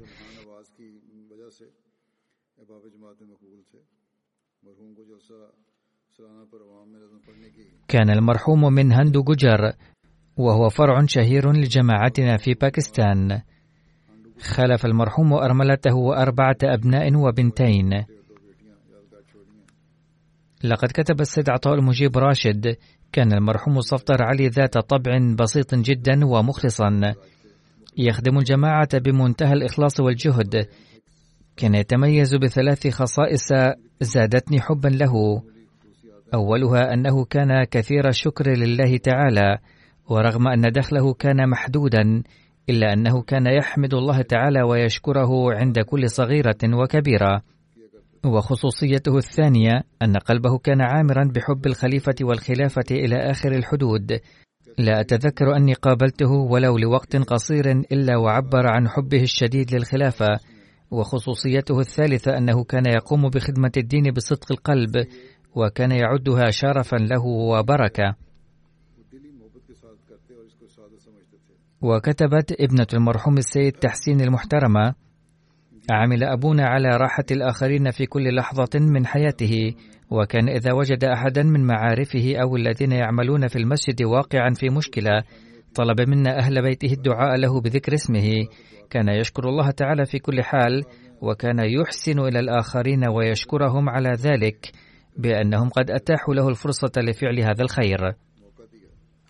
كان المرحوم من هند ججر وهو فرع شهير لجماعتنا في باكستان. خلف المرحوم أرملته وأربعة أبناء وبنتين. لقد كتب السيد عطاء المجيب راشد كان المرحوم صفطر علي ذات طبع بسيط جدا ومخلصا. يخدم الجماعة بمنتهى الإخلاص والجهد. كان يتميز بثلاث خصائص زادتني حبا له. أولها أنه كان كثير الشكر لله تعالى ورغم أن دخله كان محدودا إلا أنه كان يحمد الله تعالى ويشكره عند كل صغيرة وكبيرة. وخصوصيته الثانية أن قلبه كان عامرا بحب الخليفة والخلافة إلى آخر الحدود. لا أتذكر أني قابلته ولو لوقت قصير إلا وعبر عن حبه الشديد للخلافة. وخصوصيته الثالثة أنه كان يقوم بخدمة الدين بصدق القلب. وكان يعدها شرفا له وبركة. وكتبت ابنة المرحوم السيد تحسين المحترمة عمل أبونا على راحة الآخرين في كل لحظة من حياته وكان إذا وجد أحدا من معارفه أو الذين يعملون في المسجد واقعا في مشكلة طلب منا أهل بيته الدعاء له بذكر اسمه. كان يشكر الله تعالى في كل حال وكان يحسن إلى الآخرين ويشكرهم على ذلك. بأنهم قد أتاحوا له الفرصة لفعل هذا الخير.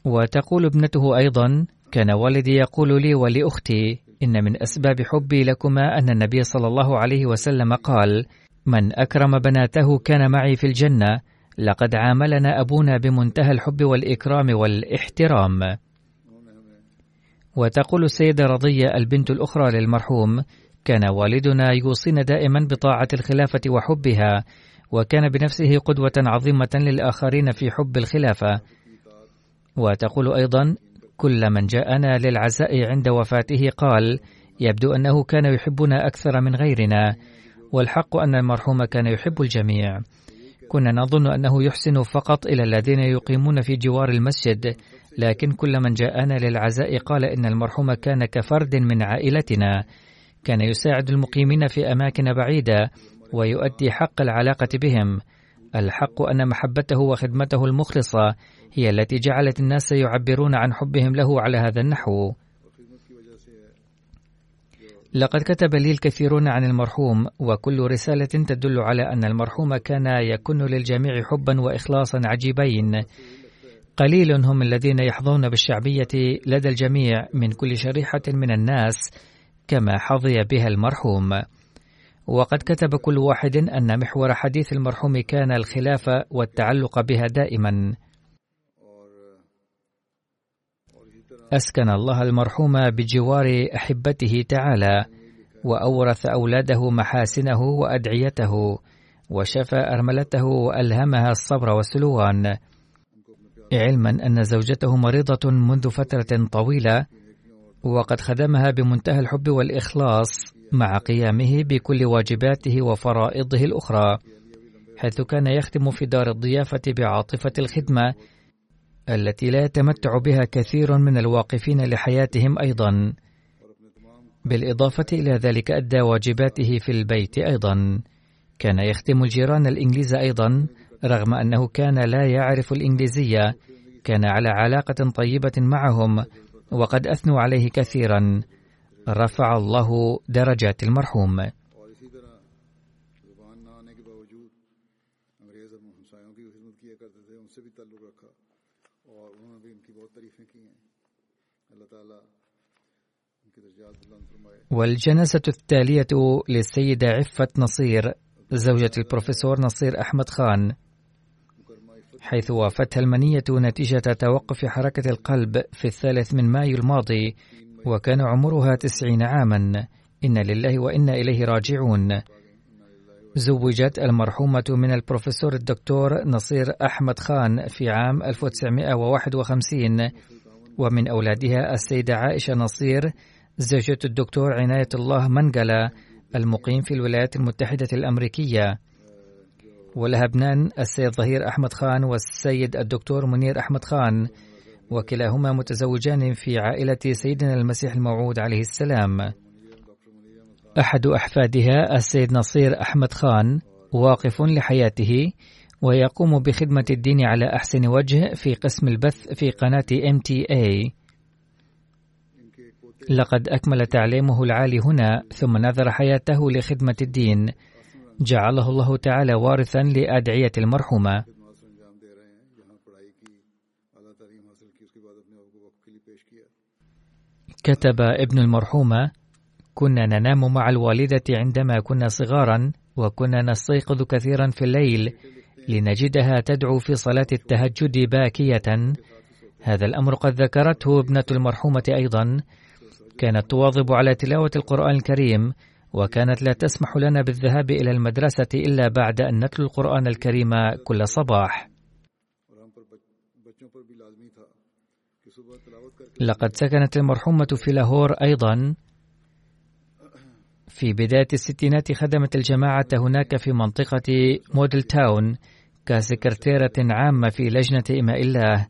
وتقول ابنته أيضا كان والدي يقول لي ولأختي إن من أسباب حبي لكما أن النبي صلى الله عليه وسلم قال من أكرم بناته كان معي في الجنة لقد عاملنا أبونا بمنتهى الحب والإكرام والإحترام. وتقول السيدة رضية البنت الأخرى للمرحوم كان والدنا يوصينا دائما بطاعة الخلافة وحبها وكان بنفسه قدوة عظيمة للآخرين في حب الخلافة. وتقول أيضا كل من جاءنا للعزاء عند وفاته قال يبدو أنه كان يحبنا أكثر من غيرنا والحق أن المرحوم كان يحب الجميع. كنا نظن أنه يحسن فقط إلى الذين يقيمون في جوار المسجد لكن كل من جاءنا للعزاء قال إن المرحوم كان كفرد من عائلتنا. كان يساعد المقيمين في أماكن بعيدة ويؤدي حق العلاقة بهم. الحق أن محبته وخدمته المخلصة هي التي جعلت الناس يعبرون عن حبهم له على هذا النحو. لقد كتب لي الكثيرون عن المرحوم وكل رسالة تدل على أن المرحوم كان يكن للجميع حبا وإخلاصا عجيبين. قليل هم الذين يحظون بالشعبية لدى الجميع من كل شريحة من الناس كما حظي بها المرحوم. وقد كتب كل واحد أن محور حديث المرحوم كان الخلافة والتعلق بها دائما. أسكن الله المرحوم بجوار أحبته تعالى وأورث أولاده محاسنه وأدعيته وشفى أرملته وألهمها الصبر والسلوان. علما أن زوجته مريضة منذ فترة طويلة وقد خدمها بمنتهى الحب والإخلاص. مع قيامه بكل واجباته وفرائضه الأخرى حيث كان يختم في دار الضيافة بعاطفة الخدمة التي لا يتمتع بها كثير من الواقفين لحياتهم أيضا. بالإضافة إلى ذلك أدى واجباته في البيت أيضا. كان يختم الجيران الإنجليز أيضا رغم أنه كان لا يعرف الإنجليزية كان على علاقة طيبة معهم وقد أثنوا عليه كثيرا. رفع الله درجات المرحوم. والجنازة التالية للسيدة عفة نصير زوجة البروفيسور نصير أحمد خان. حيث وافتها المنية نتيجة توقف حركة القلب في الثالث من مايو الماضي. وكان عمرها تسعين عاما. إن لله وإنا إليه راجعون. زوجت المرحومة من البروفيسور الدكتور نصير أحمد خان في عام 1951 ومن أولادها السيدة عائشة نصير زوجة الدكتور عناية الله منقلة المقيم في الولايات المتحدة الأمريكية. ولها ابنان السيد ظهير أحمد خان والسيد الدكتور منير أحمد خان. وكلاهما متزوجان في عائلة سيدنا المسيح الموعود عليه السلام. أحد أحفادها السيد نصير أحمد خان واقف لحياته ويقوم بخدمة الدين على أحسن وجه في قسم البث في قناة MTA لقد أكمل تعليمه العالي هنا ثم نذر حياته لخدمة الدين. جعله الله تعالى وارثا لأدعية المرحومة. كتب ابن المرحومة كنا ننام مع الوالدة عندما كنا صغارا وكنا نستيقظ كثيرا في الليل لنجدها تدعو في صلاة التهجد باكية. هذا الأمر قد ذكرته ابنة المرحومة أيضا. كانت تواظب على تلاوة القرآن الكريم وكانت لا تسمح لنا بالذهاب إلى المدرسة إلا بعد أن نتلو القرآن الكريم كل صباح. لقد سكنت المرحومة في لاهور أيضا. في بداية الستينات خدمت الجماعة هناك في منطقة موديل تاون كسكرتيرة عامة في لجنة إماء الله.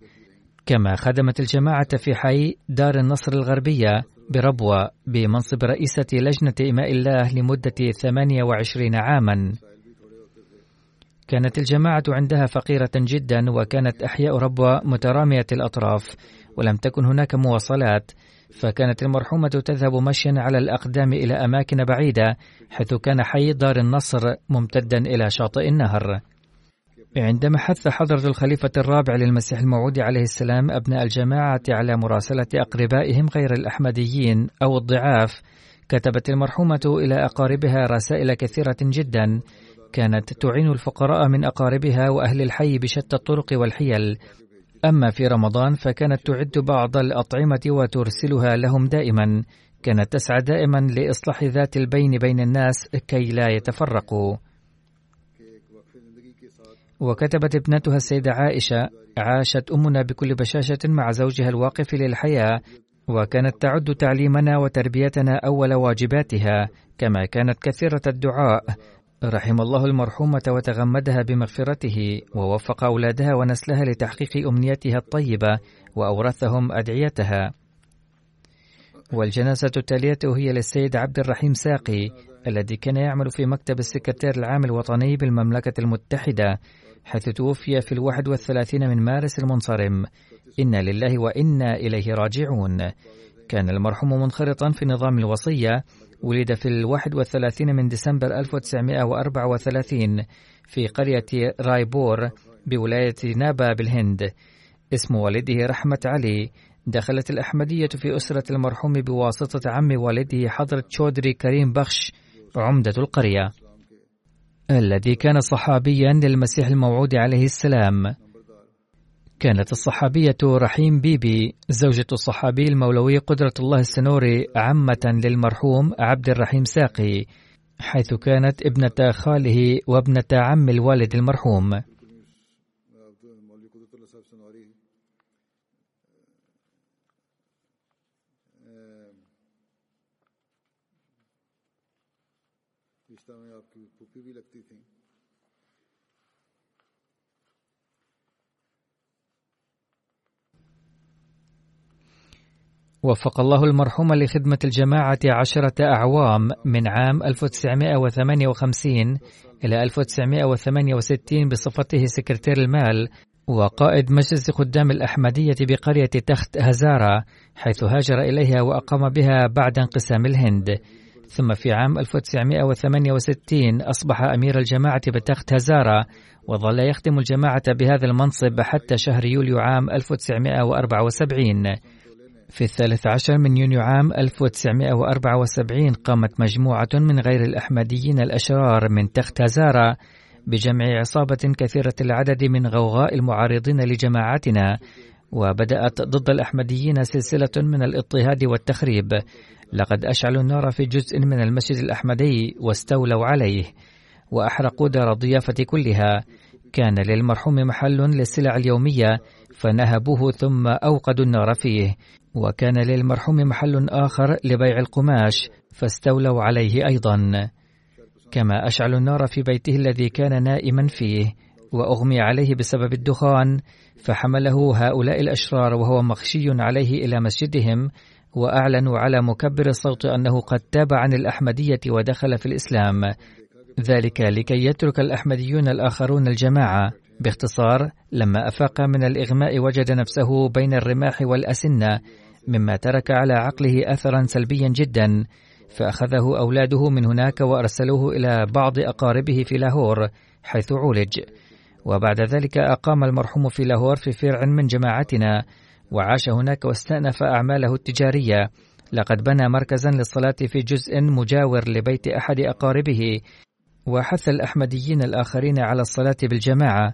كما خدمت الجماعة في حي دار النصر الغربية بربوة بمنصب رئيسة لجنة إماء الله لمدة 28 عاما. كانت الجماعة عندها فقيرة جدا وكانت أحياء ربوة مترامية الأطراف. ولم تكن هناك مواصلات فكانت المرحومة تذهب مشيا على الأقدام إلى أماكن بعيدة حيث كان حي دار النصر ممتدا إلى شاطئ النهر. عندما حث حضرة الخليفة الرابع للمسيح الموعود عليه السلام أبناء الجماعة على مراسلة أقربائهم غير الأحمديين أو الضعاف كتبت المرحومة إلى أقاربها رسائل كثيرة جدا كانت تعين الفقراء من أقاربها وأهل الحي بشتى الطرق والحيل. أما في رمضان فكانت تعد بعض الأطعمة وترسلها لهم دائما كانت تسعى دائما لإصلاح ذات البين بين الناس كي لا يتفرقوا. وكتبت ابنتها السيدة عائشة عاشت أمنا بكل بشاشة مع زوجها الواقف للحياة وكانت تعد تعليمنا وتربيتنا أول واجباتها كما كانت كثيرة الدعاء رحم الله المرحومة وتغمدها بمغفرته ووفق أولادها ونسلها لتحقيق أمنيتها الطيبة وأورثهم أدعيتها. والجنازة التالية هي للسيد عبد الرحيم ساقي الذي كان يعمل في مكتب السكرتير العام الوطني بالمملكة المتحدة حيث توفي في الواحد والثلاثين من مارس المنصرم. إنا لله وإنا إليه راجعون. كان المرحوم منخرطا في نظام الوصية ولد في الواحد والثلاثين من ديسمبر 1934 في قرية رايبور بولاية نابا بالهند. اسم والده رحمة علي. دخلت الأحمدية في أسرة المرحوم بواسطة عم والده حضرة شودري كريم بخش عمدة القرية الذي كان صحابيا للمسيح الموعود عليه السلام. كانت الصحابية رحيم بيبي زوجة الصحابي المولوي قدرة الله السنوري عمة للمرحوم عبد الرحيم ساقي حيث كانت ابنة خاله وابنة عم الوالد المرحوم. وفق الله المرحوم لخدمة الجماعة عشرة أعوام من عام 1958 إلى 1968 بصفته سكرتير المال وقائد مجلس خدام الأحمدية بقرية تخت هزارة حيث هاجر إليها وأقام بها بعد انقسام الهند. ثم في عام 1968 أصبح أمير الجماعة بتخت هزارة وظل يخدم الجماعة بهذا المنصب حتى شهر يوليو عام 1974 في الثالث عشر من يونيو عام 1974 قامت مجموعة من غير الأحمديين الأشرار من تخت هزارة بجمع عصابة كثيرة العدد من غوغاء المعارضين لجماعتنا وبدأت ضد الأحمديين سلسلة من الاضطهاد والتخريب. لقد أشعلوا النار في جزء من المسجد الأحمدي واستولوا عليه وأحرقوا دار الضيافة كلها. كان للمرحوم محل للسلع اليومية فنهبوه ثم أوقدوا النار فيه. وكان للمرحوم محل آخر لبيع القماش فاستولوا عليه أيضا. كما أشعلوا النار في بيته الذي كان نائما فيه وأغمي عليه بسبب الدخان فحمله هؤلاء الأشرار وهو مخشي عليه إلى مسجدهم وأعلنوا على مكبر الصوت أنه قد تاب عن الأحمدية ودخل في الإسلام. ذلك لكي يترك الأحمديون الآخرون الجماعة. باختصار لما أفاق من الإغماء وجد نفسه بين الرماح والأسنة مما ترك على عقله أثرا سلبيا جدا فأخذه أولاده من هناك وأرسلوه إلى بعض أقاربه في لاهور حيث عولج. وبعد ذلك أقام المرحوم في لاهور في فرع من جماعتنا وعاش هناك واستأنف أعماله التجارية. لقد بنى مركزا للصلاة في جزء مجاور لبيت أحد أقاربه. وحث الأحمديين الآخرين على الصلاة بالجماعة.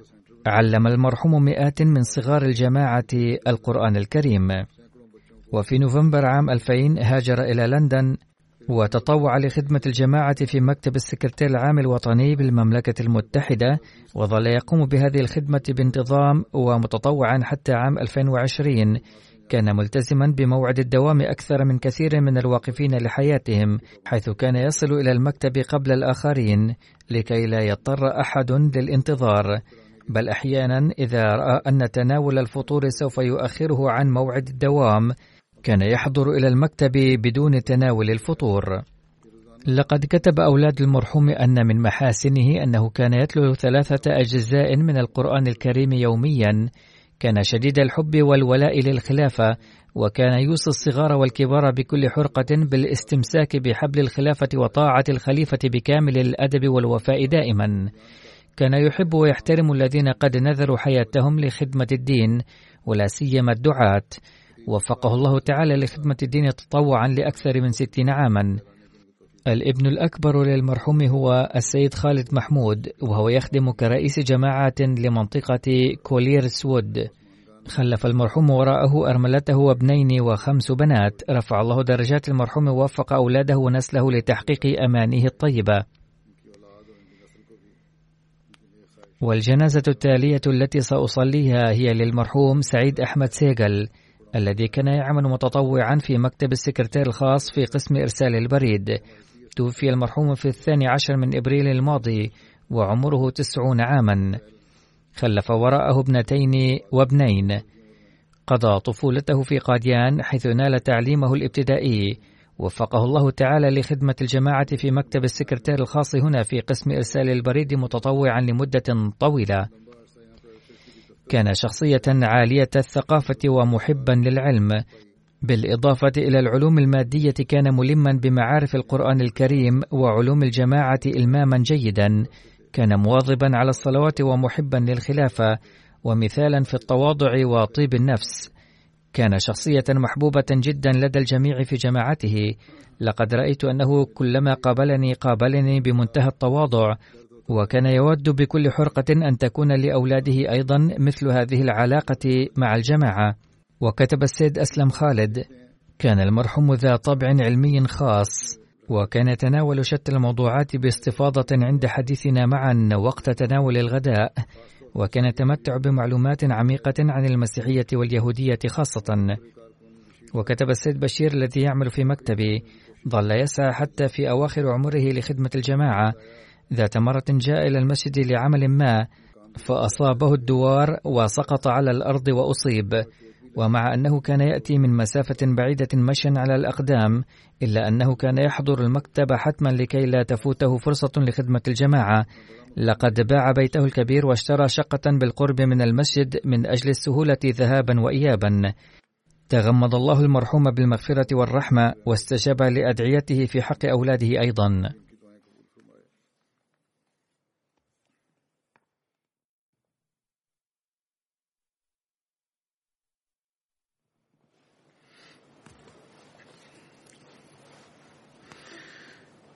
علم المرحوم مئات من صغار الجماعة القرآن الكريم. وفي نوفمبر عام 2000 هاجر إلى لندن وتطوع لخدمة الجماعة في مكتب السكرتير العام الوطني بالمملكة المتحدة وظل يقوم بهذه الخدمة بانتظام ومتطوعا حتى عام 2020 كان ملتزما بموعد الدوام أكثر من كثير من الواقفين لحياتهم حيث كان يصل إلى المكتب قبل الآخرين لكي لا يضطر أحد للانتظار. بل أحيانا إذا رأى أن تناول الفطور سوف يؤخره عن موعد الدوام كان يحضر إلى المكتب بدون تناول الفطور. لقد كتب أولاد المرحوم أن من محاسنه أنه كان يتلو ثلاثة أجزاء من القرآن الكريم يوميا. كان شديد الحب والولاء للخلافة وكان يوصي الصغار والكبار بكل حرقة بالاستمساك بحبل الخلافة وطاعة الخليفة بكامل الأدب والوفاء دائما. كان يحب ويحترم الذين قد نذروا حياتهم لخدمة الدين ولا سيما الدعاة. وفقه الله تعالى لخدمة الدين تطوعا لأكثر من ستين عاما الابن الأكبر للمرحوم هو السيد خالد محمود وهو يخدم كرئيس جماعة لمنطقة كوليرز وود خلف المرحوم وراءه أرملته وابنين وخمس بنات. رفع الله درجات المرحوم ووفق أولاده ونسله لتحقيق أمانيه الطيبة. والجنازة التالية التي سأصليها هي للمرحوم سعيد أحمد سيغل. الذي كان يعمل متطوعا في مكتب السكرتير الخاص في قسم إرسال البريد. توفي المرحوم في الثاني عشر من إبريل الماضي وعمره تسعون عاما. خلف وراءه ابنتين وابنين. قضى طفولته في قاديان حيث نال تعليمه الابتدائي. وفقه الله تعالى لخدمة الجماعة في مكتب السكرتير الخاص هنا في قسم إرسال البريد متطوعا لمدة طويلة. كان شخصية عالية الثقافة ومحبا للعلم. بالإضافة إلى العلوم المادية كان ملما بمعارف القرآن الكريم وعلوم الجماعة إلماما جيدا. كان مواظبا على الصلوات ومحبا للخلافة ومثالا في التواضع وطيب النفس. كان شخصية محبوبة جدا لدى الجميع في جماعته. لقد رأيت أنه كلما قابلني قابلني بمنتهى التواضع وكان يود بكل حرقة أن تكون لأولاده أيضا مثل هذه العلاقة مع الجماعة. وكتب السيد أسلم خالد كان المرحوم ذا طبع علمي خاص وكان يتناول شتى الموضوعات باستفاضة عند حديثنا معا وقت تناول الغداء وكان يتمتع بمعلومات عميقة عن المسيحية واليهودية خاصة. وكتب السيد بشير الذي يعمل في مكتبي ظل يسعى حتى في أواخر عمره لخدمة الجماعة ذات مرة جاء إلى المسجد لعمل ما فأصابه الدوار وسقط على الأرض وأصيب ومع أنه كان يأتي من مسافة بعيدة مشيا على الأقدام إلا أنه كان يحضر المكتب حتما لكي لا تفوته فرصة لخدمة الجماعة. لقد باع بيته الكبير واشترى شقة بالقرب من المسجد من أجل السهولة ذهابا وإيابا. تغمد الله المرحوم بالمغفرة والرحمة واستجاب لأدعيته في حق أولاده أيضا.